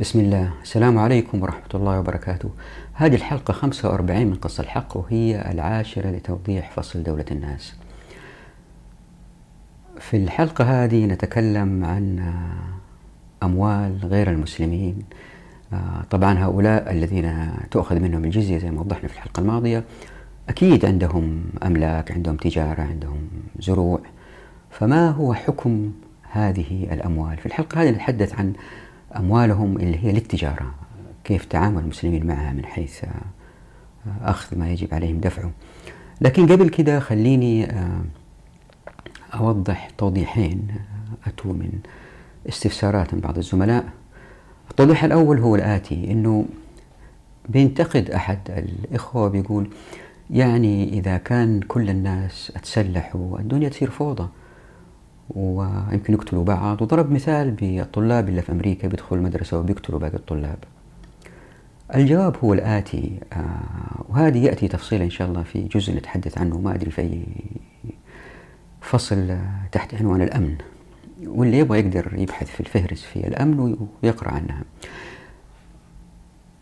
بسم الله. السلام عليكم ورحمة الله وبركاته. هذه الحلقة 45 من قصة الحق وهي العاشرة لتوضيح فصل دولة الناس. في الحلقة هذه نتكلم عن أموال غير المسلمين. طبعا هؤلاء الذين تؤخذ منهم الجزية زي ما وضحنا في الحلقة الماضية أكيد عندهم أملاك عندهم تجارة عندهم زروع. فما هو حكم هذه الأموال؟ في الحلقة هذه نتحدث عن أموالهم اللي هي للتجارة. كيف تعامل المسلمين معها من حيث أخذ ما يجب عليهم دفعه. لكن قبل كده خليني أوضح توضيحين أتوا من استفسارات من بعض الزملاء. التوضيح الأول هو الآتي أنه بينتقد أحد الإخوة بيقول يعني إذا كان كل الناس أتسلحوا الدنيا تصير فوضى ويمكن يقتلوا بعض. وضرب مثال بالطلاب اللي في أمريكا بيدخلوا المدرسة وبيقتلوا باقي الطلاب. الجواب هو الآتي. آه وهذه يأتي تفصيلا إن شاء الله في جزء نتحدث عنه ما أدري في أي فصل تحت عنوان الأمن. واللي يبغى يقدر يبحث في الفهرس في الأمن ويقرأ عنها.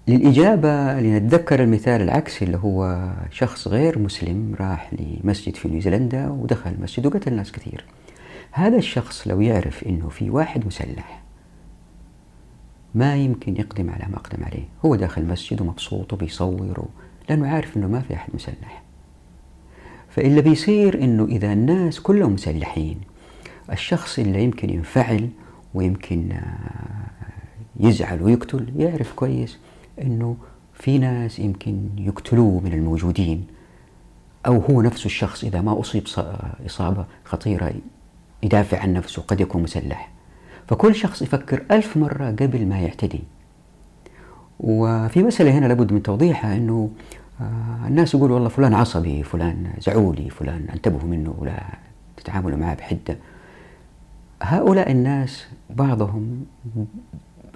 للإجابة لنتذكر المثال العكسي اللي هو شخص غير مسلم راح لمسجد في نيوزيلندا ودخل المسجد وقتل ناس كثير. هذا الشخص لو يعرف إنه في واحد مسلح ما يمكن يقدم على ما أقدم عليه. هو داخل المسجد ومبسوط وبيصور لأنه عارف إنه ما في أحد مسلح. فاللي بيصير إنه إذا الناس كلهم مسلحين الشخص اللي يمكن ينفعل ويمكن يزعل ويقتل يعرف كويس إنه في ناس يمكن يقتلوه من الموجودين. أو هو نفسه الشخص إذا ما أصيب إصابة خطيرة يدافع عن نفسه قد يكون مسلح. فكل شخص يفكر ألف مرة قبل ما يعتدي. وفي مسألة هنا لابد من توضيحها أنه الناس يقولوا والله فلان عصبي فلان زعولي فلان انتبهوا منه ولا تتعاملوا معه بحدة. هؤلاء الناس بعضهم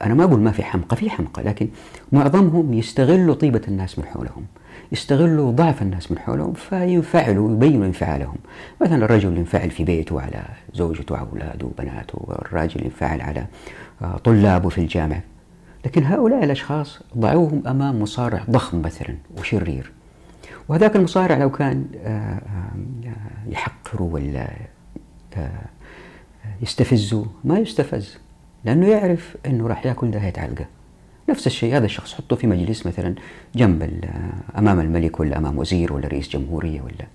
أنا ما أقول ما في حمقى في حمقى لكن معظمهم يستغلوا طيبة الناس من حولهم. يستغلوا ضعف الناس من حولهم فينفعلوا ويبينوا انفعالهم. مثلا الرجل ينفعل في بيته على زوجته وأولاده وبناته والراجل ينفعل على طلابه في الجامعة. لكن هؤلاء الأشخاص ضعوهم أمام مصارع ضخم مثلا وشرير. وهذاك المصارع لو كان يحقره ولا يستفزه ما يستفز لأنه يعرف أنه راح يأكل دهية علقة. نفس الشيء. هذا الشخص حطه في مجلس مثلا جنب أمام الملك ولا أمام وزير ولا رئيس جمهورية ولا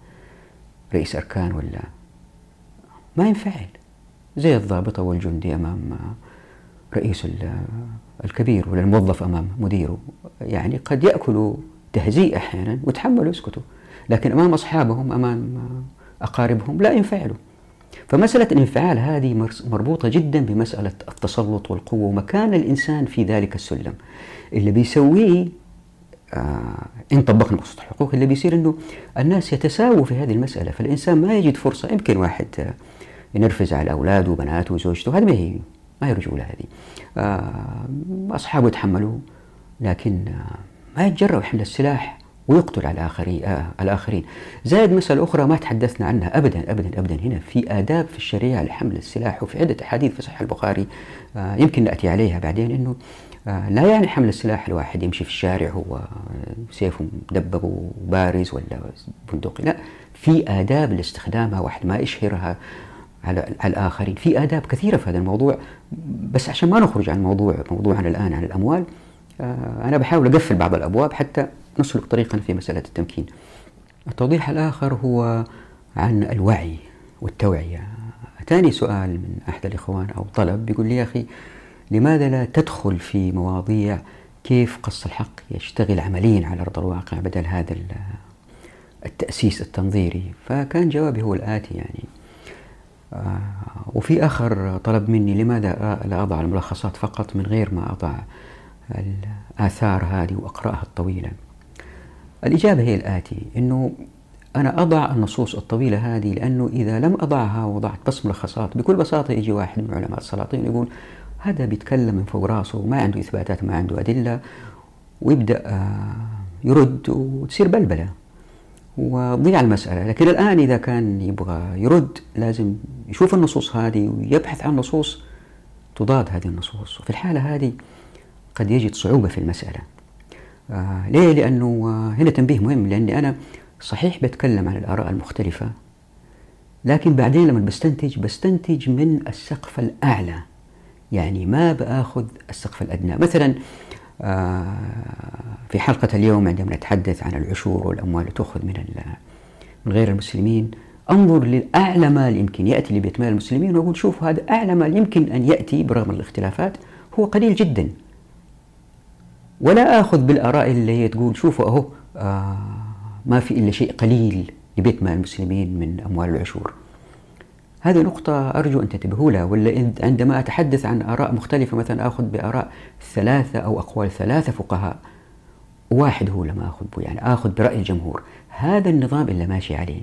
رئيس أركان ولا ما ينفعل. زي الضابط أو الجندي أمام رئيس الكبير ولا الموظف أمام مديره. يعني قد يأكلوا تهزيء أحيانا وتحملوا يسكتوا. لكن أمام أصحابهم أمام أقاربهم لا ينفعلوا. فمسألة الانفعال هذه مربوطة جدا بمسألة التسلط والقوة ومكان الإنسان في ذلك السلم. اللي بيسويه آه إن طبقنا مقصود الحقوق اللي بيصير أنه الناس يتساووا في هذه المسألة. فالإنسان ما يجد فرصة. يمكن واحد آه ينرفز على أولاده وبناته وزوجته هذه ما هي ما هي رجولة هذه. آه أصحابه يتحملوا لكن ما يتجرأ يحمل السلاح. ويقتل على الآخرين آه الآخرين زائد مسألة أخرى ما تحدثنا عنها أبدا أبدا أبدا. هنا في آداب في الشريعة لحمل السلاح وفي عدة أحاديث في صحيح البخاري آه يمكن نأتي عليها بعدين أنه آه لا يعني حمل السلاح الواحد يمشي في الشارع هو سيفه مدبب وبارز ولا بندقي. لا في آداب لاستخدامها واحد ما يشهرها على, الآخرين. في آداب كثيرة في هذا الموضوع. بس عشان ما نخرج عن موضوع موضوعنا الآن عن الأموال أنا بحاول أقفل بعض الأبواب حتى نسلك طريقا في مسألة التمكين. التوضيح الآخر هو عن الوعي والتوعية. أتاني سؤال من أحد الإخوان أو طلب بيقول لي يا أخي لماذا لا تدخل في مواضيع كيف قص الحق يشتغل عمليا على أرض الواقع بدل هذا التأسيس التنظيري؟ فكان جوابي هو الآتي يعني. آه وفي آخر طلب مني لماذا لا أضع الملخصات فقط من غير ما أضع الآثار هذه وأقرأها الطويلة؟ الإجابة هي الآتي أنه أنا أضع النصوص الطويلة هذه لأنه إذا لم أضعها وضعت بس ملخصات بكل بساطة يجي واحد من علماء السلاطين يقول هذا بيتكلم من فوق راسه ما عنده إثباتات ما عنده أدلة ويبدأ يرد وتصير بلبلة وتضيع المسألة. لكن الآن إذا كان يبغى يرد لازم يشوف النصوص هذه ويبحث عن نصوص تضاد هذه النصوص. وفي الحالة هذه قد يجد صعوبة في المسألة. آه ليه؟ لأنه آه هنا تنبيه مهم لأني أنا صحيح بتكلم عن الآراء المختلفة لكن بعدين لما بستنتج بستنتج من السقف الأعلى. يعني ما بآخذ السقف الأدنى. مثلا آه في حلقة اليوم عندما نتحدث عن العشور والأموال تأخذ من من غير المسلمين أنظر لأعلى مال يمكن يأتي لبيت مال المسلمين وأقول شوف هذا أعلى مال يمكن أن يأتي برغم الاختلافات هو قليل جدا. ولا آخذ بالآراء اللي هي تقول شوفوا أهو آه ما في إلا شيء قليل لبيت مال المسلمين من أموال العشور. هذه نقطة أرجو أن تنتبهوا لها ولا عندما أتحدث عن آراء مختلفة مثلا آخذ بآراء ثلاثة أو أقوال ثلاثة فقهاء واحد هو لما أخذ به يعني آخذ برأي الجمهور. هذا النظام اللي ماشي عليه.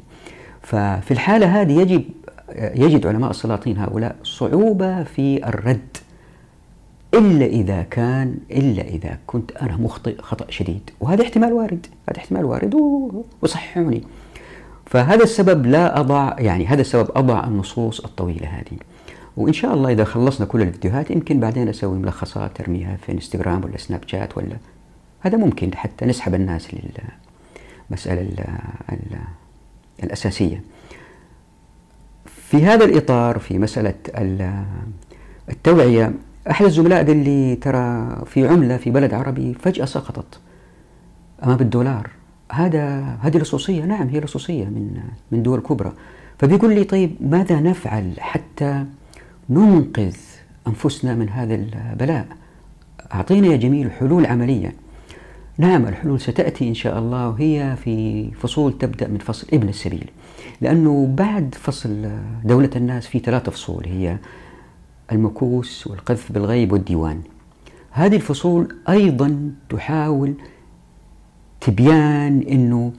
ففي الحالة هذه يجب يجد علماء السلاطين هؤلاء صعوبة في الرد. إلا إذا كان إلا إذا كنت أنا مخطئ خطأ شديد. وهذا احتمال وارد. هذا احتمال وارد وصححوني. فهذا السبب لا أضع يعني هذا السبب أضع النصوص الطويلة هذه. وإن شاء الله إذا خلصنا كل الفيديوهات يمكن بعدين أسوي ملخصات ترميها في إنستغرام ولا سناب شات ولا هذا ممكن حتى نسحب الناس للمسألة الأساسية. في هذا الإطار في مسألة التوعية أحد الزملاء قال لي ترى في عملة في بلد عربي فجأة سقطت أمام الدولار. هذا هذه لصوصية نعم هي لصوصية من من دول كبرى. فبيقول لي طيب ماذا نفعل حتى ننقذ أنفسنا من هذا البلاء؟ أعطينا يا جميل حلول عملية. نعم الحلول ستأتي إن شاء الله وهي في فصول تبدأ من فصل ابن السبيل. لأنه بعد فصل دولة الناس في ثلاثة فصول هي المكوس والقذف بالغيب والديوان. هذه الفصول أيضا تحاول تبيان أنه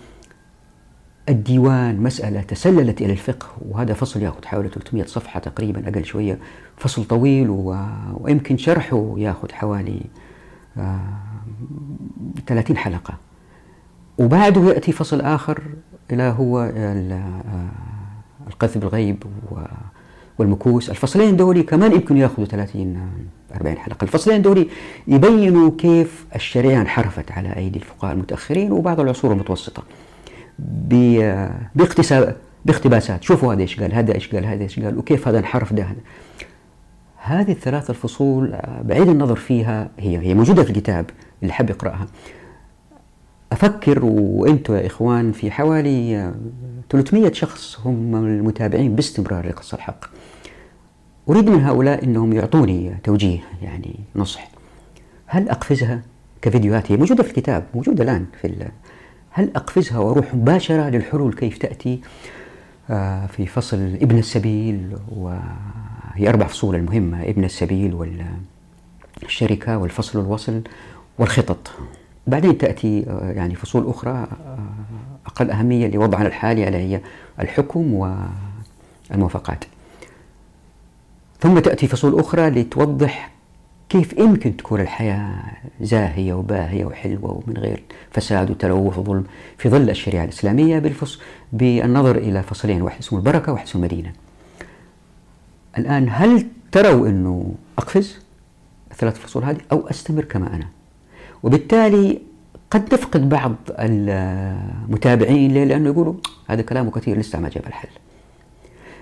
الديوان مسألة تسللت إلى الفقه وهذا فصل يأخذ حوالي 300 صفحة تقريبا أقل شوية فصل طويل و... ويمكن شرحه يأخذ حوالي آه 30 حلقة. وبعده يأتي فصل آخر إلى هو آه، القذف بالغيب والمكوس الفصلين دولي كمان يمكن ياخذوا 30 40 حلقة. الفصلين دولي يبينوا كيف الشريعة انحرفت على أيدي الفقهاء المتأخرين وبعض العصور المتوسطة باقتساب باقتباسات. شوفوا هذا إيش قال هذا إيش قال هذا إيش قال وكيف هذا انحرف ده هذه الثلاث الفصول بعيد النظر فيها هي هي موجودة في الكتاب اللي حب يقرأها. أفكر وأنتم يا إخوان في حوالي 300 شخص هم المتابعين باستمرار لقصة الحق. أريد من هؤلاء أنهم يعطوني توجيه يعني نصح. هل أقفزها كفيديوهات هي موجودة في الكتاب موجودة الآن في هل أقفزها وأروح مباشرة للحلول كيف تأتي؟ آه، في فصل ابن السبيل وهي أربع فصول المهمة ابن السبيل والشركة والفصل الوصل والخطط. بعدين تأتي آه، يعني فصول أخرى آه، أقل أهمية لوضعنا الحالي ألا هي الحكم والموافقات. ثم تأتي فصول أخرى لتوضح كيف يمكن تكون الحياة زاهية وباهية وحلوة ومن غير فساد وتلوث وظلم في ظل الشريعة الإسلامية بالفصل بالنظر إلى فصلين واحد اسمه البركة وواحد اسمه المدينة. الآن هل تروا أنه أقفز؟ الثلاث فصول هذه أو أستمر كما أنا؟ وبالتالي قد نفقد بعض المتابعين ليه؟ لأنه يقولوا هذا كلامه كثير لسه ما جاب الحل.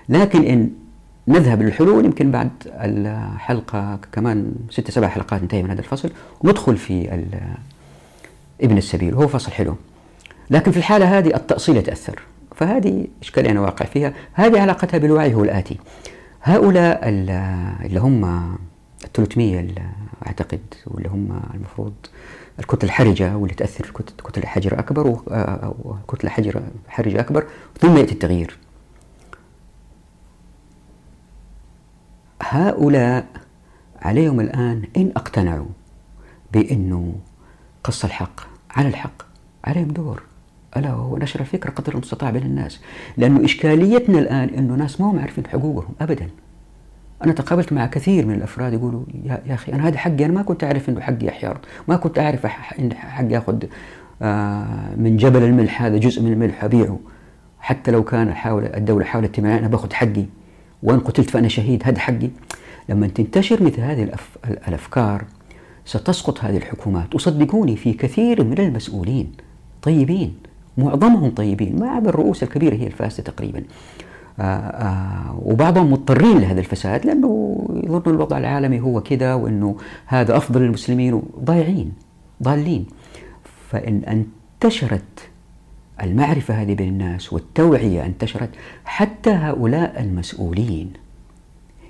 لكن إن نذهب للحلول يمكن بعد الحلقة كمان ست سبع حلقات انتهي من هذا الفصل وندخل في ابن السبيل وهو فصل حلو. لكن في الحالة هذه التأصيل يتأثر. فهذه إشكالية أنا واقع فيها؟ هذه علاقتها بالوعي هو الآتي. هؤلاء اللي هم ال 300 أعتقد واللي هم المفروض الكتلة الحرجة واللي تأثر في كتلة حجر أكبر وكتلة حجر حرجة أكبر ثم يأتي التغيير. هؤلاء عليهم الآن إن اقتنعوا بأنه قص الحق على الحق عليهم دور ألا وهو نشر الفكرة قدر المستطاع بين الناس. لأنه إشكاليتنا الآن أنه ناس ما هم عارفين حقوقهم أبدا. أنا تقابلت مع كثير من الأفراد يقولوا يا, يا أخي أنا هذا حقي أنا ما كنت أعرف إنه حقي أحيار ما كنت أعرف إن حقي أخذ آه، من جبل الملح هذا جزء من الملح أبيعه. حتى لو كان حاول الدولة حاولت تمنعني أنا باخذ حقي. وإن قتلت فأنا شهيد هذا حقي. لما تنتشر مثل هذه الأف... الأفكار ستسقط هذه الحكومات. وصدقوني في كثير من المسؤولين طيبين معظمهم طيبين. ما عدا الرؤوس الكبيرة هي الفاسدة تقريبا. آآ آآ وبعضهم مضطرين لهذا الفساد لأنه يظن الوضع العالمي هو كذا وأنه هذا أفضل للمسلمين ضايعين ضالين. فإن انتشرت المعرفة هذه بين الناس والتوعية انتشرت حتى هؤلاء المسؤولين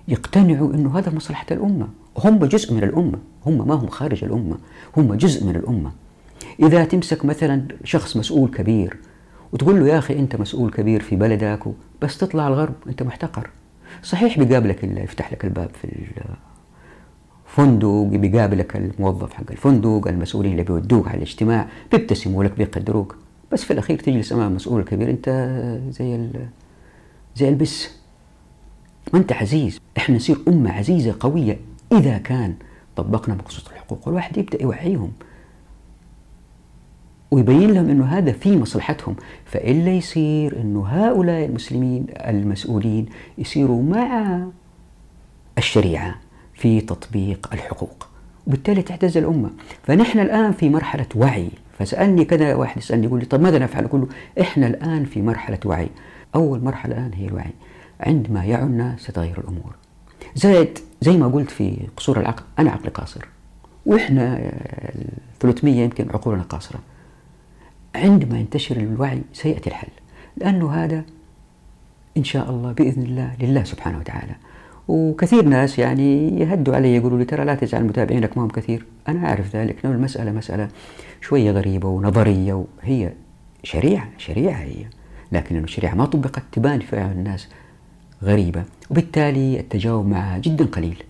يقتنعوا أنه هذا مصلحة الأمة. هم جزء من الأمة. هم ما هم خارج الأمة. هم جزء من الأمة. إذا تمسك مثلا شخص مسؤول كبير وتقول له يا أخي أنت مسؤول كبير في بلدك بس تطلع الغرب أنت محتقر. صحيح بيقابلك اللي يفتح لك الباب في الفندق بيقابلك الموظف حق الفندق المسؤولين اللي بيودوك على الاجتماع بيبتسموا لك بيقدروك. بس في الأخير تجلس أمام المسؤول الكبير أنت زي زي البس. ما أنت عزيز. إحنا نصير أمة عزيزة قوية إذا كان طبقنا مقصود الحقوق والواحد يبدأ يوعيهم ويبين لهم إنه هذا في مصلحتهم. فالا يصير إنه هؤلاء المسلمين المسؤولين يصيروا مع الشريعة في تطبيق الحقوق وبالتالي تعتز الأمة. فنحن الآن في مرحلة وعي. فسألني كذا واحد يسألني يقول لي طب ماذا نفعل؟ أقول له إحنا الآن في مرحلة وعي. أول مرحلة الآن هي الوعي. عندما يعوا الناس الأمور. زائد زي ما قلت في قصور العقل أنا عقلي قاصر. وإحنا 300 يمكن عقولنا قاصرة. عندما ينتشر الوعي سيأتي الحل. لأنه هذا إن شاء الله بإذن الله لله سبحانه وتعالى. وكثير ناس يعني يهدوا علي يقولوا لي ترى لا تجعل متابعينك ما هم كثير. أنا أعرف ذلك. لأن المسألة مسألة شوية غريبة ونظرية وهي شريعة شريعة هي. لكن الشريعة ما طبقت تبان فعل الناس غريبة. وبالتالي التجاوب معها جدا قليل.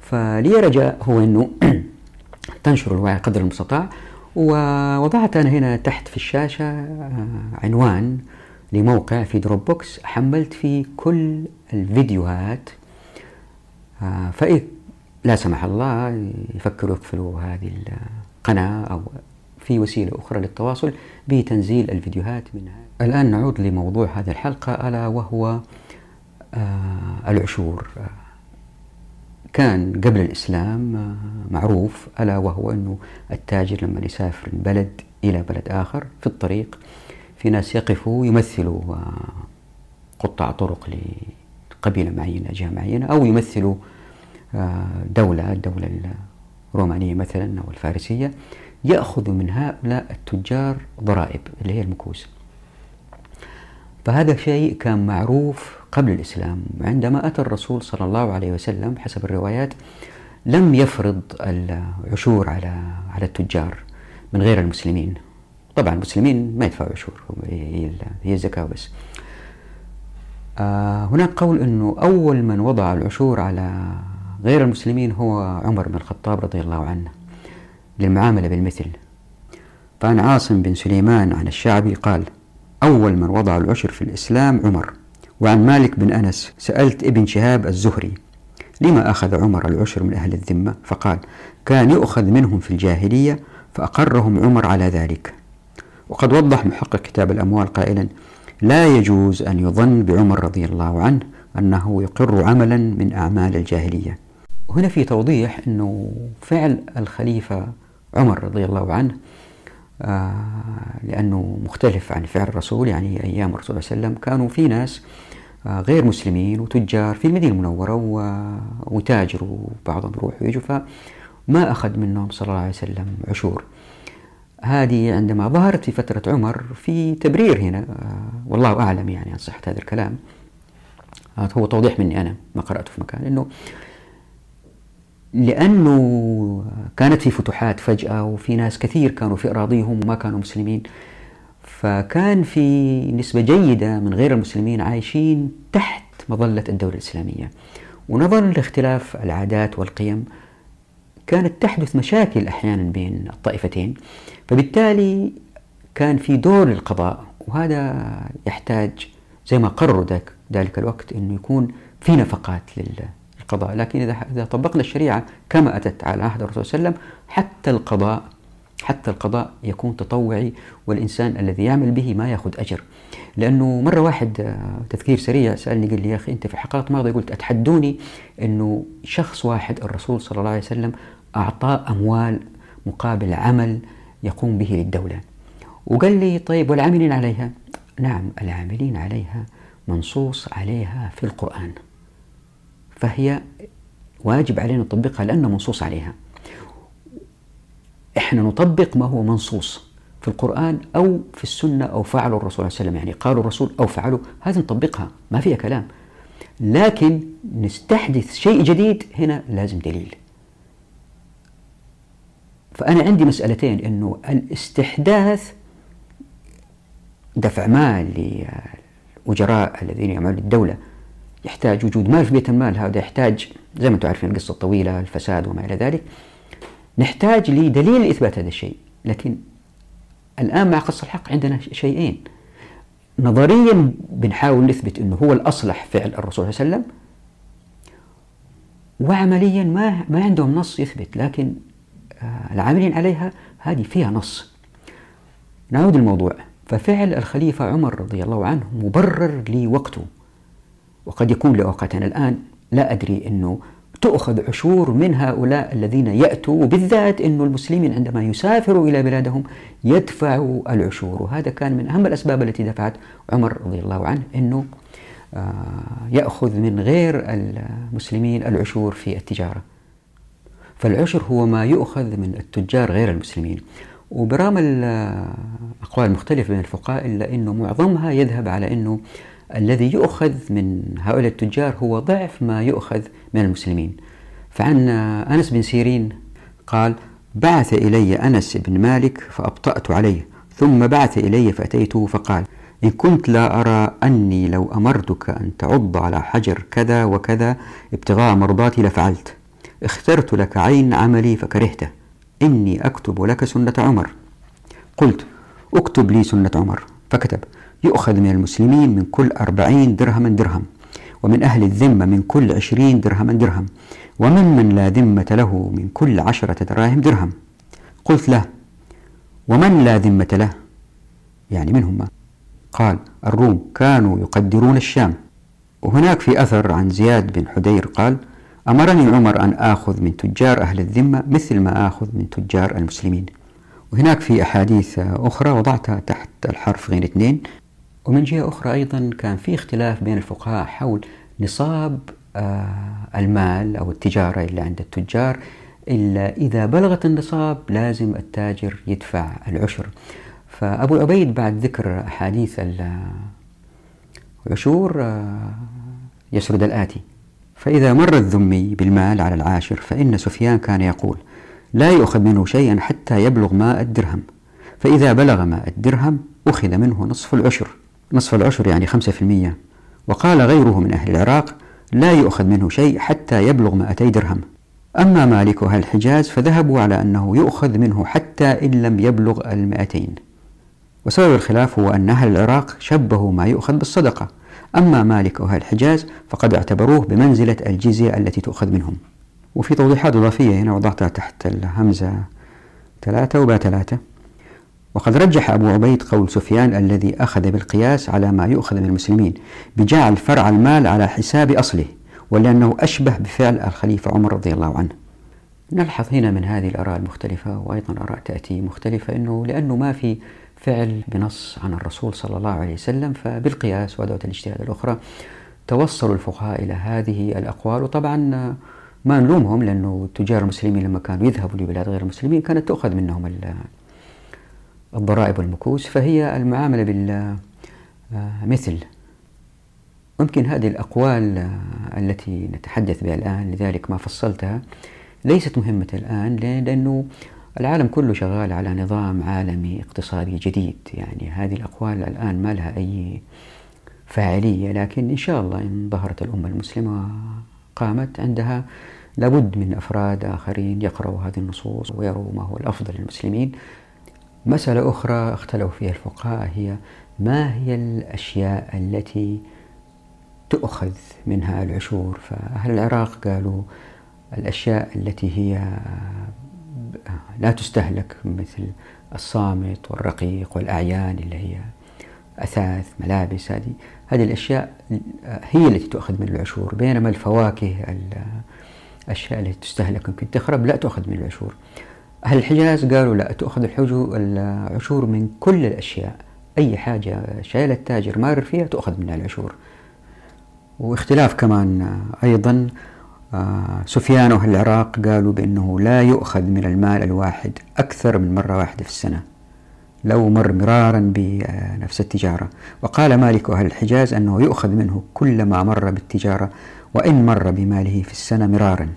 فلي رجاء هو أنه تنشر الوعي قدر المستطاع. ووضعت أنا هنا تحت في الشاشة آه، عنوان لموقع في Dropbox حملت فيه كل الفيديوهات آه، فإذا لا سمح الله يفكروا يقفلوا هذه القناة أو في وسيلة أخرى للتواصل بتنزيل الفيديوهات منها الآن نعود لموضوع هذه الحلقة ألا وهو آه، العشور. كان قبل الإسلام آه، معروف ألا وهو أنه التاجر لما يسافر من بلد إلى بلد آخر في الطريق في ناس يقفوا يمثلوا آه، قطاع طرق لقبيلة معينة جهة معينة أو يمثلوا دولة الدولة الرومانية مثلا أو الفارسية يأخذ من هؤلاء التجار ضرائب اللي هي المكوس. فهذا شيء كان معروف قبل الإسلام. عندما أتى الرسول صلى الله عليه وسلم حسب الروايات لم يفرض العشور على على التجار من غير المسلمين. طبعا المسلمين ما يدفعوا عشور هي الزكاة بس. آه هناك قول أنه أول من وضع العشور على غير المسلمين هو عمر بن الخطاب رضي الله عنه للمعاملة بالمثل. فعن عاصم بن سليمان عن الشعبي قال أول من وضع العشر في الإسلام عمر. وعن مالك بن أنس سألت ابن شهاب الزهري لما أخذ عمر العشر من أهل الذمة؟ فقال كان يؤخذ منهم في الجاهلية فأقرهم عمر على ذلك. وقد وضح محقق كتاب الأموال قائلا لا يجوز أن يظن بعمر رضي الله عنه أنه يقر عملا من أعمال الجاهلية. هنا في توضيح أنه فعل الخليفة عمر رضي الله عنه آه لأنه مختلف عن فعل الرسول. يعني أيام الرسول صلى الله عليه وسلم كانوا في ناس آه غير مسلمين وتجار في المدينة المنورة وتاجروا بعضهم يروحوا ويجوا فما أخذ منهم صلى الله عليه وسلم عشور. هذه عندما ظهرت في فترة عمر في تبرير هنا آه والله أعلم يعني عن صحة هذا الكلام. هو توضيح مني أنا ما قرأته في مكان إنه لأنه كانت في فتوحات فجأة وفي ناس كثير كانوا في أراضيهم وما كانوا مسلمين. فكان في نسبة جيدة من غير المسلمين عايشين تحت مظلة الدولة الإسلامية. ونظرا لاختلاف العادات والقيم كانت تحدث مشاكل أحيانا بين الطائفتين. فبالتالي كان في دور للقضاء وهذا يحتاج زي ما قرروا ذلك الوقت أنه يكون في نفقات لله القضاء لكن إذا إذا طبقنا الشريعة كما أتت على عهد الرسول صلى الله عليه وسلم حتى القضاء حتى القضاء يكون تطوعي والإنسان الذي يعمل به ما يأخذ أجر. لأنه مرة واحد آه، تذكير سريع سألني قال لي يا أخي أنت في الحلقات الماضية قلت أتحدوني أنه شخص واحد الرسول صلى الله عليه وسلم أعطاء أموال مقابل عمل يقوم به للدولة. وقال لي طيب والعاملين عليها؟ نعم العاملين عليها منصوص عليها في القرآن. فهي واجب علينا نطبقها لأنه منصوص عليها. إحنا نطبق ما هو منصوص في القرآن أو في السنة أو فعله الرسول صلى الله عليه وسلم يعني قالوا الرسول أو فعلوا هذه نطبقها ما فيها كلام. لكن نستحدث شيء جديد هنا لازم دليل. فأنا عندي مسألتين أنه الاستحداث دفع مال للأجراء الذين يعملون للدولة يحتاج وجود مال في بيت المال. هذا يحتاج زي ما أنتم عارفين القصة الطويلة الفساد وما إلى ذلك. نحتاج لدليل لإثبات هذا الشيء. لكن الآن مع قصة الحق عندنا شيئين. نظريا بنحاول نثبت أنه هو الأصلح فعل الرسول صلى الله عليه وسلم. وعمليا ما ما عندهم نص يثبت لكن آه، العاملين عليها هذه فيها نص. نعود الموضوع ففعل الخليفة عمر رضي الله عنه مبرر لوقته. وقد يكون لأوقاتنا الآن لا أدري أنه تؤخذ عشور من هؤلاء الذين يأتوا وبالذات أن المسلمين عندما يسافروا إلى بلادهم يدفعوا العشور. وهذا كان من أهم الأسباب التي دفعت عمر رضي الله عنه أنه آه، يأخذ من غير المسلمين العشور في التجارة. فالعشر هو ما يؤخذ من التجار غير المسلمين. وبرغم الأقوال المختلفة بين الفقهاء إلا أنه معظمها يذهب على أنه الذي يؤخذ من هؤلاء التجار هو ضعف ما يؤخذ من المسلمين. فعن أنس بن سيرين قال بعث إلي أنس بن مالك فأبطأت عليه ثم بعث إلي فأتيته فقال إن كنت لا أرى أني لو أمرتك أن تعض على حجر كذا وكذا ابتغاء مرضاتي لفعلت. اخترت لك عين عملي فكرهته. إني أكتب لك سنة عمر. قلت اكتب لي سنة عمر. فكتب يؤخذ من المسلمين من كل أربعين درهما درهم ومن أهل الذمة من كل عشرين درهما درهم وممن لا ذمة له من كل عشرة دراهم درهم. قلت له ومن لا ذمة له؟ يعني من هم؟ قال الروم كانوا يقدرون الشام. وهناك في أثر عن زياد بن حدير قال أمرني عمر أن آخذ من تجار أهل الذمة مثل ما آخذ من تجار المسلمين. وهناك في أحاديث أخرى وضعتها تحت الحرف غين اثنين ومن جهة أخرى أيضا كان في اختلاف بين الفقهاء حول نصاب آه، المال أو التجارة اللي عند التجار إلا إذا بلغت النصاب لازم التاجر يدفع العشر. فأبو عبيد بعد ذكر أحاديث العشور آه، يسرد الآتي. فإذا مر الذمي بالمال على العاشر فإن سفيان كان يقول لا يؤخذ منه شيئا حتى يبلغ ماء الدرهم. فإذا بلغ ماء الدرهم أخذ منه نصف العشر. نصف العشر يعني خمسة في المية. وقال غيره من أهل العراق لا يؤخذ منه شيء حتى يبلغ مائتي درهم. أما مالك أهل الحجاز فذهبوا على أنه يؤخذ منه حتى إن لم يبلغ المائتين وسبب الخلاف هو أن أهل العراق شبهوا ما يؤخذ بالصدقة. أما مالك أهل الحجاز فقد اعتبروه بمنزلة الجزية التي تؤخذ منهم. وفي توضيحات إضافية هنا وضعتها تحت الهمزة ثلاثة وبا ثلاثة. وقد رجح أبو عبيد قول سفيان الذي أخذ بالقياس على ما يؤخذ من المسلمين بجعل فرع المال على حساب أصله ولأنه أشبه بفعل الخليفة عمر رضي الله عنه. نلحظ هنا من هذه الآراء المختلفة وأيضا آراء تأتي مختلفة أنه لأنه ما في فعل بنص عن الرسول صلى الله عليه وسلم فبالقياس وأدوات الاجتهاد الأخرى توصلوا الفقهاء إلى هذه الأقوال. وطبعا ما نلومهم لأنه تجار المسلمين لما كانوا يذهبوا لبلاد غير المسلمين كانت تؤخذ منهم الضرائب والمكوس فهي المعاملة بالمثل ممكن هذه الأقوال التي نتحدث بها الآن لذلك ما فصلتها ليست مهمة الآن لأنه العالم كله شغال على نظام عالمي اقتصادي جديد. يعني هذه الأقوال الآن ما لها أي فاعلية لكن إن شاء الله إن ظهرت الأمة المسلمة قامت عندها لابد من أفراد آخرين يقرأوا هذه النصوص ويروا ما هو الأفضل للمسلمين. مسألة أخرى اختلفوا فيها الفقهاء هي ما هي الأشياء التي تؤخذ منها العشور؟ فأهل العراق قالوا الأشياء التي هي لا تستهلك مثل الصامت والرقيق والأعيان اللي هي أثاث ملابس هذه هذه الأشياء هي التي تؤخذ من العشور بينما الفواكه الأشياء التي تستهلك يمكن تخرب لا تؤخذ من العشور. الحجاز قالوا لا تؤخذ العشور من كل الأشياء. أي حاجة شايل التاجر مارر فيها تؤخذ منها العشور. واختلاف كمان أيضا آه، سفيان العراق قالوا بأنه لا يؤخذ من المال الواحد أكثر من مرة واحدة في السنة لو مر مرارا بنفس التجارة. وقال مالك وأهل الحجاز أنه يؤخذ منه كلما مر بالتجارة وإن مر بماله في السنة مرارا.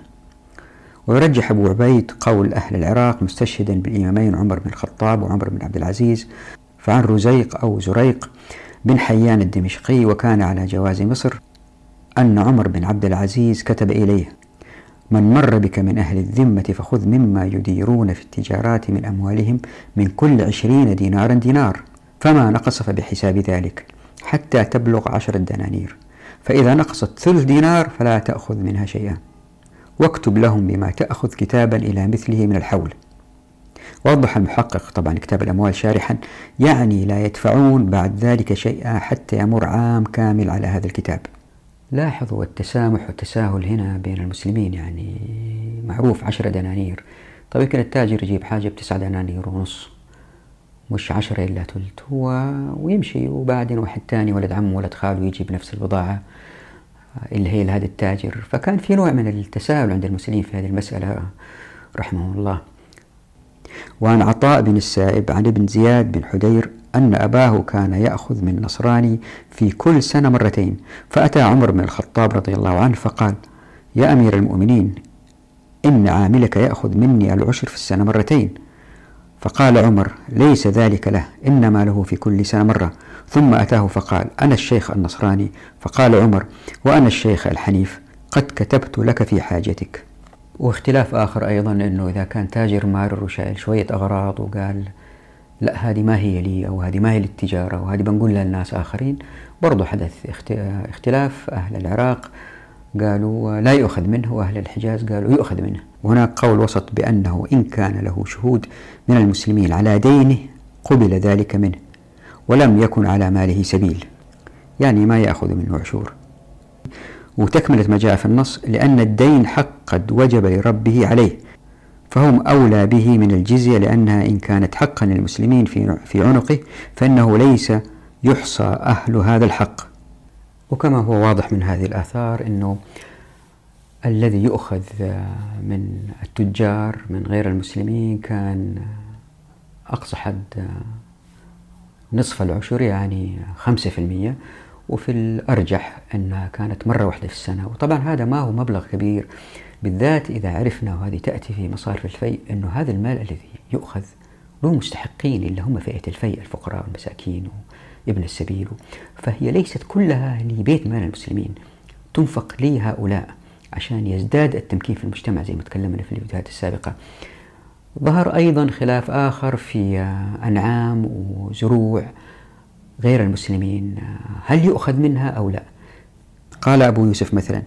ويرجح أبو عبيد قول أهل العراق مستشهدا بالإمامين عمر بن الخطاب وعمر بن عبد العزيز فعن رزيق أو زريق بن حيان الدمشقي وكان على جواز مصر أن عمر بن عبد العزيز كتب إليه من مر بك من أهل الذمة فخذ مما يديرون في التجارات من أموالهم من كل عشرين دينارا دينار فما نقص فبحساب ذلك حتى تبلغ عشرة دنانير فإذا نقصت ثلث دينار فلا تأخذ منها شيئا واكتب لهم بما تأخذ كتابا إلى مثله من الحول. وضح المحقق طبعا كتاب الأموال شارحا يعني لا يدفعون بعد ذلك شيئا حتى يمر عام كامل على هذا الكتاب. لاحظوا التسامح والتساهل هنا بين المسلمين يعني معروف عشرة دنانير. طيب يمكن التاجر يجيب حاجة بتسعة دنانير ونص. مش عشرة إلا ثلث ويمشي وبعدين واحد تاني ولد عمه ولد خاله يجيب نفس البضاعة. اللي هي لهذا التاجر. فكان في نوع من التساهل عند المسلمين في هذه المسألة رحمه الله. وعن عطاء بن السائب عن ابن زياد بن حدير أن أباه كان يأخذ من نصراني في كل سنة مرتين فأتى عمر بن الخطاب رضي الله عنه فقال يا أمير المؤمنين إن عاملك يأخذ مني العشر في السنة مرتين. فقال عمر ليس ذلك له إنما له في كل سنة مرة. ثم أتاه فقال أنا الشيخ النصراني؟ فقال عمر وأنا الشيخ الحنيف قد كتبت لك في حاجتك. واختلاف آخر أيضا أنه إذا كان تاجر مارر وشايل شوية أغراض وقال لا هذه ما هي لي أو هذه ما هي للتجارة وهذه بنقولها للناس آخرين. برضو حدث اختلاف أهل العراق قالوا لا يؤخذ منه. وأهل الحجاز قالوا يؤخذ منه. وهناك قول وسط بأنه إن كان له شهود من المسلمين على دينه قبل ذلك منه. ولم يكن على ماله سبيل. يعني ما يأخذ منه عشور. وتكملة ما جاء في النص لأن الدين حق قد وجب لربه عليه. فهم أولى به من الجزية لأنها إن كانت حقا للمسلمين في عنقه فإنه ليس يحصى أهل هذا الحق. وكما هو واضح من هذه الآثار أنه الذي يؤخذ من التجار من غير المسلمين كان أقصى حد نصف العشر يعني خمسة في المية وفي الأرجح أنها كانت مرة واحدة في السنة. وطبعا هذا ما هو مبلغ كبير بالذات إذا عرفنا وهذه تأتي في مصارف الفيء أنه هذا المال الذي يؤخذ له مستحقين اللي هم فئة الفيء الفقراء والمساكين وابن السبيل. فهي ليست كلها لبيت مال المسلمين. تنفق لهؤلاء عشان يزداد التمكين في المجتمع زي ما تكلمنا في الفيديوهات السابقة. ظهر أيضا خلاف آخر في أنعام وزروع غير المسلمين. هل يؤخذ منها أو لا؟ قال أبو يوسف مثلا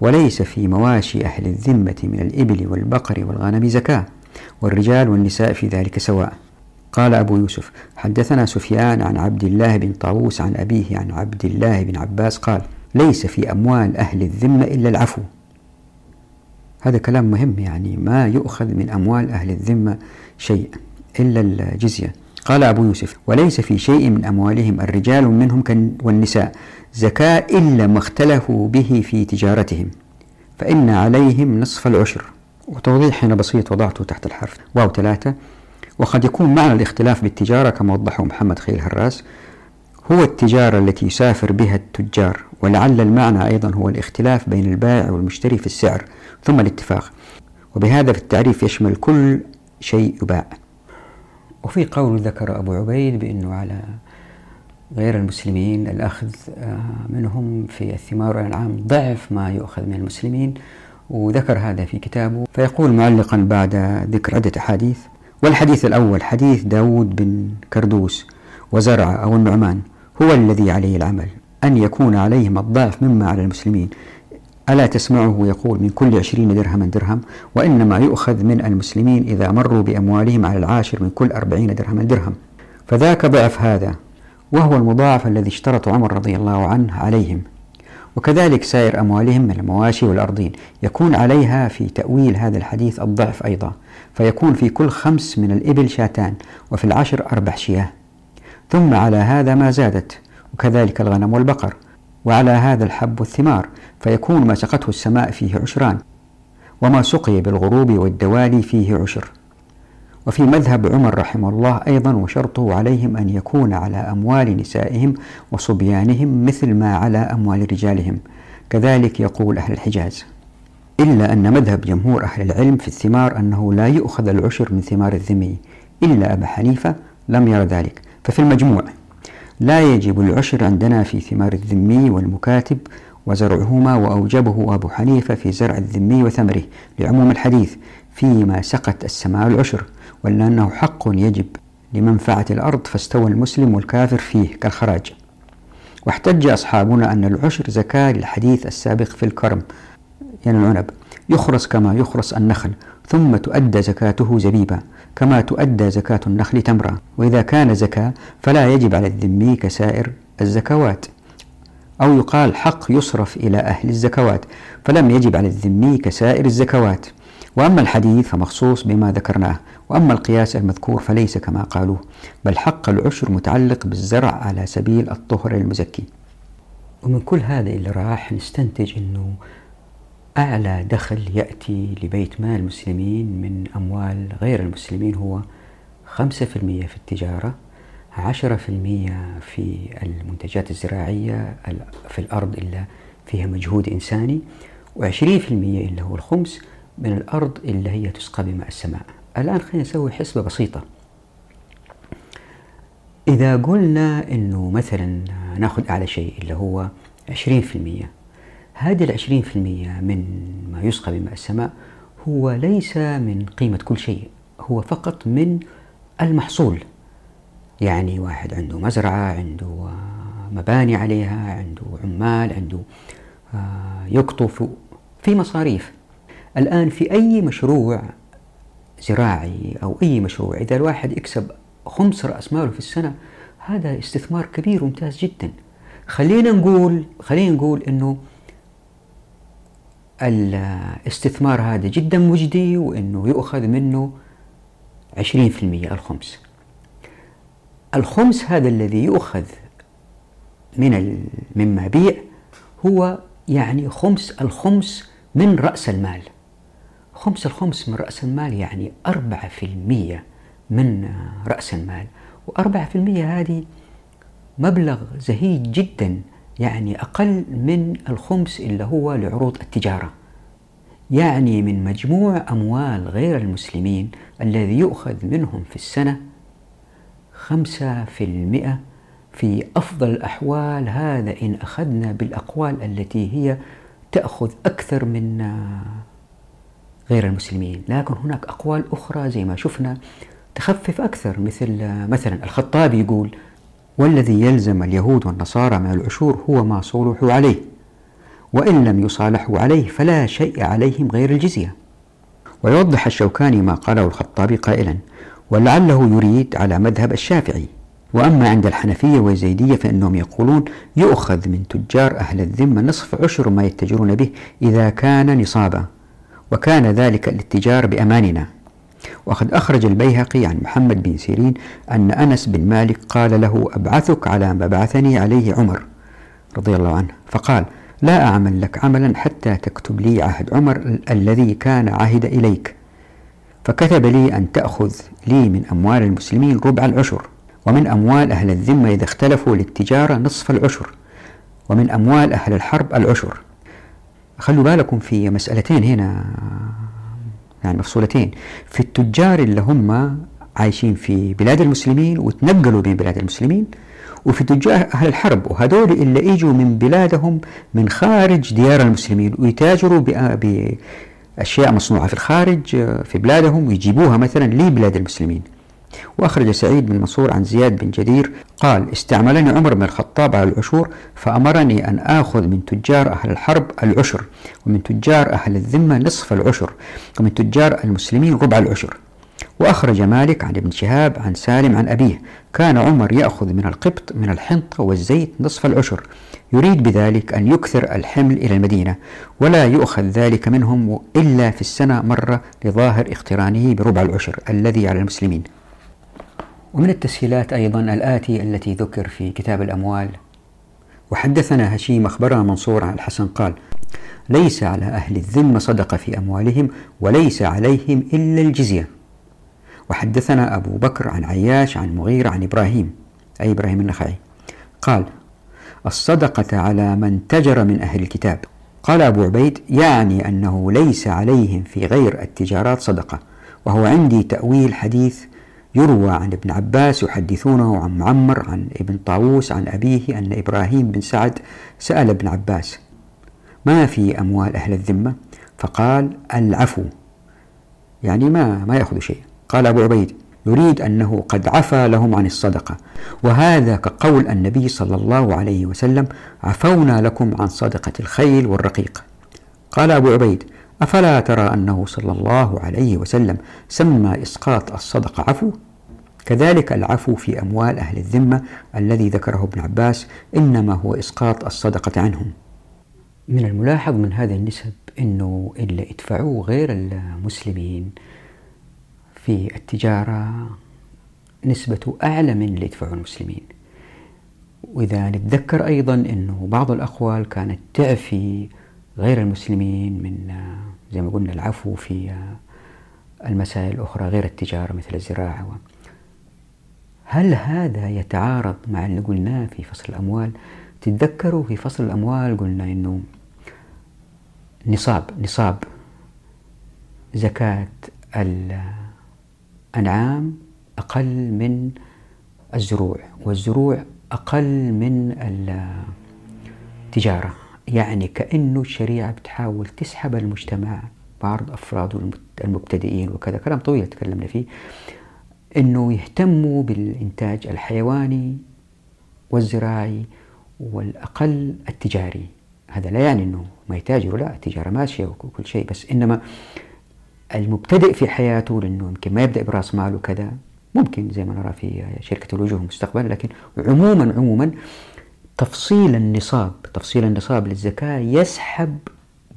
وليس في مواشي أهل الذمة من الإبل والبقر والغنم زكاة والرجال والنساء في ذلك سواء. قال أبو يوسف حدثنا سفيان عن عبد الله بن طاووس عن أبيه عن عبد الله بن عباس قال ليس في أموال أهل الذمة إلا العفو. هذا كلام مهم يعني ما يؤخذ من أموال أهل الذمة شيء إلا الجزية. قال أبو يوسف وليس في شيء من أموالهم الرجال منهم والنساء زكاة إلا ما اختلفوا به في تجارتهم فإن عليهم نصف العشر. وتوضيح هنا بسيط وضعته تحت الحرف. واو ثلاثة وقد يكون معنى الاختلاف بالتجارة كما وضحه محمد خيل هراس هو التجارة التي يسافر بها التجار ولعل المعنى أيضا هو الاختلاف بين البائع والمشتري في السعر ثم الاتفاق. وبهذا في التعريف يشمل كل شيء يباع. وفي قول ذكر أبو عبيد بأنه على غير المسلمين الأخذ آه، منهم في الثمار والأنعام ضعف ما يؤخذ من المسلمين. وذكر هذا في كتابه. فيقول معلقا بعد ذكر عدة أحاديث. والحديث الأول حديث داود بن كردوس وزرع أو النعمان هو الذي عليه العمل أن يكون عليهم الضعف مما على المسلمين. ألا تسمعه يقول من كل عشرين درهما درهم وإنما يؤخذ من المسلمين إذا مروا بأموالهم على العاشر من كل أربعين درهما درهم. فذاك ضعف هذا وهو المضاعف الذي اشترط عمر رضي الله عنه عليهم. وكذلك سائر أموالهم من المواشي والأرضين يكون عليها في تأويل هذا الحديث الضعف أيضا. فيكون في كل خمس من الإبل شاتان وفي العشر أربع شياه. ثم على هذا ما زادت وكذلك الغنم والبقر. وعلى هذا الحب والثمار فيكون ما سقته السماء فيه عشران وما سقي بالغروب والدوالي فيه عشر. وفي مذهب عمر رحمه الله أيضا وشرطه عليهم أن يكون على أموال نسائهم وصبيانهم مثل ما على أموال رجالهم. كذلك يقول أهل الحجاز إلا أن مذهب جمهور أهل العلم في الثمار أنه لا يؤخذ العشر من ثمار الذمي إلا أبا حنيفة لم ير ذلك. ففي المجموع لا يجب العشر عندنا في ثمار الذمي والمكاتب وزرعهما وأوجبه أبو حنيفة في زرع الذمي وثمره لعموم الحديث فيما سقت السماء العشر ولا أنه حق يجب لمنفعة الأرض فاستوى المسلم والكافر فيه كالخراج. واحتج أصحابنا أن العشر زكاة للحديث السابق في الكرم يعني العنب يخرس كما يخرس النخل ثم تؤدى زكاته زبيبا. كما تؤدى زكاة النخل تمرة وإذا كان زكاة فلا يجب على الذمي كسائر الزكوات. أو يقال حق يصرف إلى أهل الزكوات فلم يجب على الذمي كسائر الزكوات. وأما الحديث فمخصوص بما ذكرناه وأما القياس المذكور فليس كما قالوه بل حق العشر متعلق بالزرع على سبيل الطهر المزكي. ومن كل هذا اللي راح نستنتج أنه أعلى دخل يأتي لبيت مال المسلمين من أموال غير المسلمين هو خمسة في المية في التجارة عشرة في المية في المنتجات الزراعية في الأرض إلا فيها مجهود إنساني وعشرين في المية اللي هو الخمس من الأرض اللي هي تسقى بماء السماء. الآن خلينا نسوي حسبة بسيطة. إذا قلنا أنه مثلا ناخذ أعلى شيء اللي هو عشرين في المية هذه العشرين في المية من ما يسقى بماء السماء هو ليس من قيمة كل شيء هو فقط من المحصول. يعني واحد عنده مزرعة عنده مباني عليها عنده عمال عنده آه، يقطف في مصاريف. الآن في أي مشروع زراعي أو أي مشروع إذا الواحد يكسب خمس رأس ماله في السنة هذا استثمار كبير وممتاز جدا. خلينا نقول خلينا نقول إنه الاستثمار هذا جدا مجدي وإنه يؤخذ منه 20% الخمس. الخمس هذا الذي يؤخذ من مما بيع هو يعني خمس الخمس من رأس المال. خمس الخمس من رأس المال يعني أربعة في المية من رأس المال. وأربعة في المية هذه مبلغ زهيد جدا يعني أقل من الخمس اللي هو لعروض التجارة. يعني من مجموع أموال غير المسلمين الذي يؤخذ منهم في السنة خمسة في المئة في أفضل الأحوال. هذا إن أخذنا بالأقوال التي هي تأخذ أكثر من غير المسلمين. لكن هناك أقوال أخرى زي ما شفنا تخفف أكثر مثل مثلا الخطابي يقول والذي يلزم اليهود والنصارى من العشور هو ما صولحوا عليه. وإن لم يصالحوا عليه فلا شيء عليهم غير الجزية. ويوضح الشوكاني ما قاله الخطابي قائلا ولعله يريد على مذهب الشافعي. وأما عند الحنفية والزيدية فإنهم يقولون يؤخذ من تجار أهل الذمة نصف عشر ما يتجرون به إذا كان نصابا. وكان ذلك الاتجار بأماننا. وقد أخرج البيهقي عن محمد بن سيرين أن أنس بن مالك قال له أبعثك على ما بعثني عليه عمر رضي الله عنه. فقال لا أعمل لك عملا حتى تكتب لي عهد عمر الذي كان عهد إليك. فكتب لي أن تأخذ لي من أموال المسلمين ربع العشر ومن أموال أهل الذمة إذا اختلفوا للتجارة نصف العشر ومن أموال أهل الحرب العشر. خلوا بالكم في مسألتين هنا. يعني مفصولتين. في التجار اللي هم عايشين في بلاد المسلمين وتنقلوا بين بلاد المسلمين وفي تجار أهل الحرب وهذول اللي إجوا من بلادهم من خارج ديار المسلمين ويتاجروا بأشياء مصنوعة في الخارج في بلادهم ويجيبوها مثلا لبلاد المسلمين. وأخرج سعيد بن منصور عن زياد بن جدير قال استعملني عمر بن الخطاب على العشور فأمرني أن آخذ من تجار أهل الحرب العشر ومن تجار أهل الذمة نصف العشر ومن تجار المسلمين ربع العشر. وأخرج مالك عن ابن شهاب عن سالم عن أبيه كان عمر يأخذ من القبط من الحنطة والزيت نصف العشر يريد بذلك أن يكثر الحمل إلى المدينة ولا يؤخذ ذلك منهم إلا في السنة مرة لظاهر اقترانه بربع العشر الذي على المسلمين. ومن التسهيلات أيضا الآتي التي ذكر في كتاب الأموال. وحدثنا هشيم أخبرنا منصور عن الحسن قال ليس على أهل الذمة صدقة في أموالهم وليس عليهم إلا الجزية. وحدثنا أبو بكر عن عياش عن مغير عن إبراهيم أي إبراهيم النخعي قال الصدقة على من تجر من أهل الكتاب. قال أبو عبيد يعني أنه ليس عليهم في غير التجارات صدقة وهو عندي تأويل حديث يروى عن ابن عباس يحدثونه عن معمر عن ابن طاووس عن أبيه أن إبراهيم بن سعد سأل ابن عباس ما في أموال أهل الذمة؟ فقال العفو. يعني ما ما يأخذ شيء. قال أبو عبيد يريد أنه قد عفى لهم عن الصدقة وهذا كقول النبي صلى الله عليه وسلم عفونا لكم عن صدقة الخيل والرقيق. قال أبو عبيد أفلا ترى أنه صلى الله عليه وسلم سمى إسقاط الصدقة عفو؟ كذلك العفو في أموال أهل الذمة الذي ذكره ابن عباس إنما هو إسقاط الصدقة عنهم. من الملاحظ من هذه النسب أنه اللي ادفعوه غير المسلمين. في التجارة نسبته أعلى من اللي يدفعه المسلمين. وإذا نتذكر أيضا أنه بعض الأقوال كانت تعفي غير المسلمين من زي ما قلنا العفو في المسائل الأخرى غير التجارة مثل الزراعة هل هذا يتعارض مع اللي قلناه في فصل الأموال؟ تتذكروا في فصل الأموال قلنا أنه نصاب نصاب زكاة الأنعام أقل من الزروع والزروع أقل من التجارة يعني كأنه الشريعة بتحاول تسحب المجتمع بعض أفراد المبتدئين وكذا كلام طويل تكلمنا فيه أنه يهتموا بالإنتاج الحيواني والزراعي والأقل التجاري. هذا لا يعني أنه ما يتاجروا لا التجارة ماشية وكل شيء بس إنما المبتدئ في حياته لأنه يمكن ما يبدأ برأس مال وكذا ممكن زي ما نرى في شركة الوجوه مستقبلا لكن عموما عموما تفصيل النصاب تفصيل النصاب للزكاة يسحب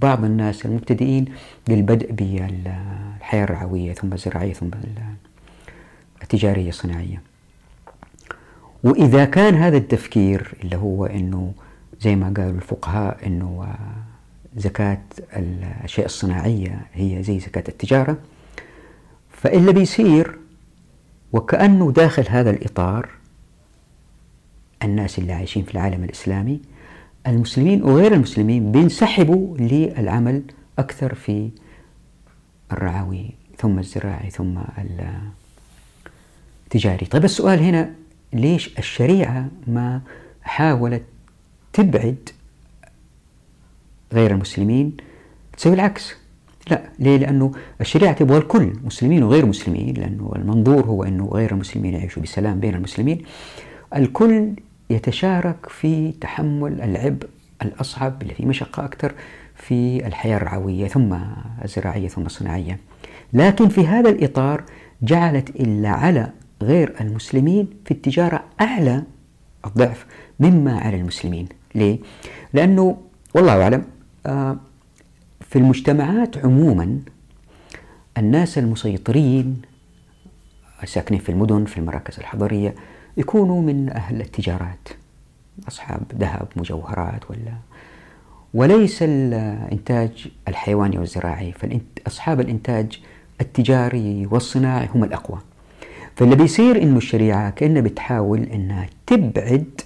بعض الناس المبتدئين للبدء بالحياة الرعوية ثم الزراعية ثم التجارية الصناعية. وإذا كان هذا التفكير اللي هو أنه زي ما قالوا الفقهاء أنه زكاة الأشياء الصناعية هي زي زكاة التجارة فإلا بيصير وكأنه داخل هذا الإطار الناس اللي عايشين في العالم الإسلامي المسلمين وغير المسلمين بينسحبوا للعمل أكثر في الرعوي ثم الزراعي ثم التجاري. طيب السؤال هنا ليش الشريعة ما حاولت تبعد غير المسلمين تسوي العكس؟ لا ليه؟ لأنه الشريعة تبغى الكل مسلمين وغير مسلمين لأنه المنظور هو أنه غير المسلمين يعيشوا بسلام بين المسلمين. الكل يتشارك في تحمل العبء الأصعب اللي فيه مشقة أكثر في الحياة الرعوية ثم الزراعية ثم الصناعية لكن في هذا الإطار جعلت إلا على غير المسلمين في التجارة أعلى الضعف مما على المسلمين ليه؟ لأنه والله أعلم آه، في المجتمعات عموما الناس المسيطرين الساكنين في المدن في المراكز الحضرية يكونوا من أهل التجارات أصحاب ذهب مجوهرات ولا. وليس الإنتاج الحيواني والزراعي فأصحاب الإنتاج التجاري والصناعي هم الأقوى. فاللي بيصير إنه الشريعة كأنها بتحاول إنها تبعد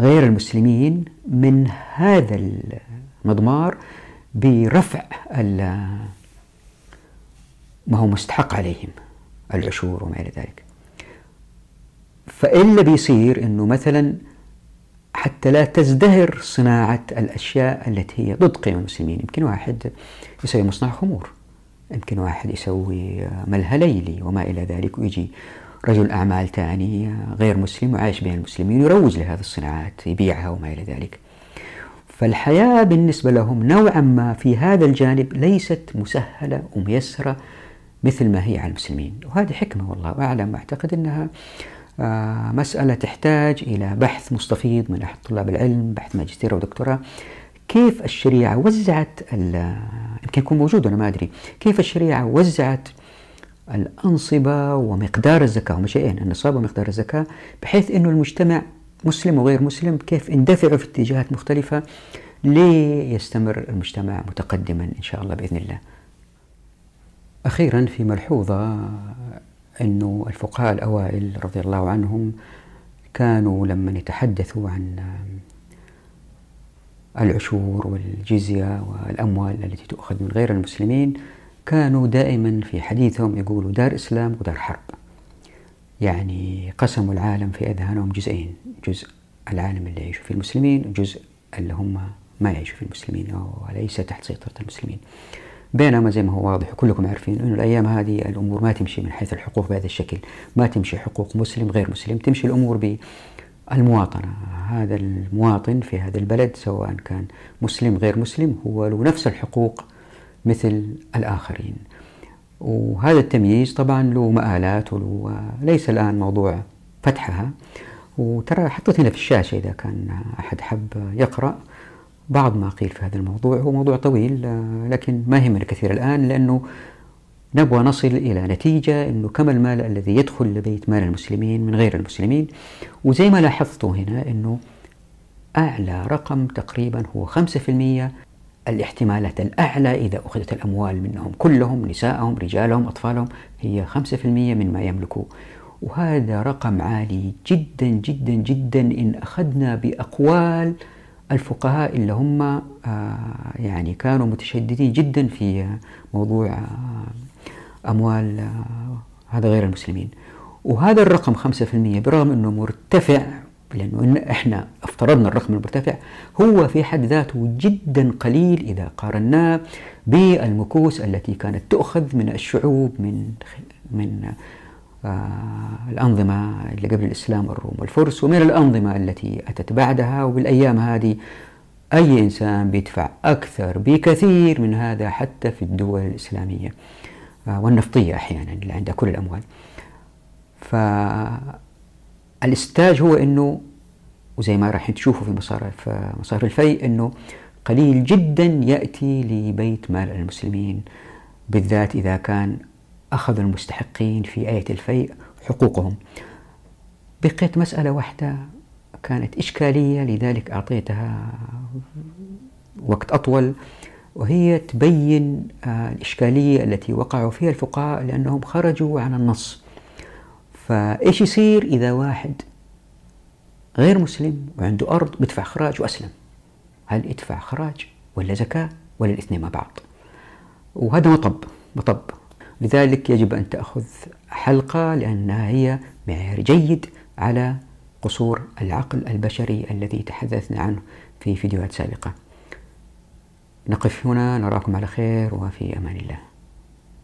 غير المسلمين من هذا المضمار برفع ما هو مستحق عليهم العشور وما إلى ذلك. فإلا بيصير أنه مثلا حتى لا تزدهر صناعة الأشياء التي هي ضد قيم المسلمين. يمكن واحد يسوي مصنع خمور يمكن واحد يسوي ملهى ليلي وما إلى ذلك ويجي رجل أعمال ثاني غير مسلم وعايش بين المسلمين يروج لهذه الصناعات يبيعها وما إلى ذلك. فالحياة بالنسبة لهم نوعا ما في هذا الجانب ليست مسهلة وميسرة مثل ما هي على المسلمين. وهذه حكمة والله أعلم أعتقد أنها مسألة تحتاج إلى بحث مستفيض من أحد طلاب العلم بحث ماجستير أو دكتوراه كيف الشريعة وزعت يمكن يكون موجود أنا ما أدري. كيف الشريعة وزعت الأنصبة ومقدار الزكاة هم شيئين النصاب ومقدار الزكاة بحيث أنه المجتمع مسلم وغير مسلم كيف اندفعوا في اتجاهات مختلفة ليستمر المجتمع متقدما إن شاء الله بإذن الله. أخيرا في ملحوظة أنه الفقهاء الأوائل رضي الله عنهم كانوا لما يتحدثوا عن العشور والجزية والأموال التي تؤخذ من غير المسلمين كانوا دائما في حديثهم يقولوا دار إسلام ودار حرب. يعني قسموا العالم في أذهانهم جزئين جزء العالم اللي يعيشوا فيه المسلمين وجزء اللي هم ما يعيشوا فيه المسلمين أو ليس تحت سيطرة المسلمين. بينما زي ما هو واضح وكلكم عارفين أنه الأيام هذه الأمور ما تمشي من حيث الحقوق بهذا الشكل، ما تمشي حقوق مسلم غير مسلم، تمشي الأمور بالمواطنة، هذا المواطن في هذا البلد سواء كان مسلم غير مسلم هو له نفس الحقوق مثل الآخرين. وهذا التمييز طبعا له مآلات وله ليس الآن موضوع فتحها. وترى حطيت هنا في الشاشة إذا كان أحد حب يقرأ. بعض ما قيل في هذا الموضوع هو موضوع طويل آه، لكن ما يهمنا كثير الآن لأنه نبغى نصل إلى نتيجة أنه كم المال الذي يدخل لبيت مال المسلمين من غير المسلمين. وزي ما لاحظتوا هنا أنه أعلى رقم تقريبا هو 5% الاحتمالات الأعلى إذا أخذت الأموال منهم كلهم نسائهم رجالهم أطفالهم هي 5% من ما يملكوا. وهذا رقم عالي جدا جدا جدا إن أخذنا بأقوال الفقهاء اللي هم آه، يعني كانوا متشددين جدا في موضوع آه، أموال آه، هذا غير المسلمين. وهذا الرقم 5% برغم أنه مرتفع لأنه إحنا افترضنا الرقم المرتفع هو في حد ذاته جدا قليل إذا قارناه بالمكوس التي كانت تؤخذ من الشعوب من من الأنظمة اللي قبل الإسلام الروم والفرس ومن الأنظمة التي أتت بعدها وبالأيام هذه أي إنسان بيدفع أكثر بكثير من هذا حتى في الدول الإسلامية آه، والنفطية أحيانا اللي عندها كل الأموال. فالإستاج هو أنه وزي ما راح تشوفوا في مصارف مصارف الفي أنه قليل جدا يأتي لبيت مال المسلمين بالذات إذا كان أخذ المستحقين في آية الفيء حقوقهم. بقيت مسألة واحدة كانت إشكالية لذلك أعطيتها وقت أطول وهي تبين الإشكالية التي وقعوا فيها الفقهاء لأنهم خرجوا عن النص. فإيش يصير إذا واحد غير مسلم وعنده أرض بدفع خراج وأسلم؟ هل يدفع خراج ولا زكاة ولا الاثنين مع بعض؟ وهذا مطب مطب. لذلك يجب أن تأخذ حلقة لأنها هي معيار جيد على قصور العقل البشري الذي تحدثنا عنه في فيديوهات سابقة. نقف هنا نراكم على خير وفي أمان الله.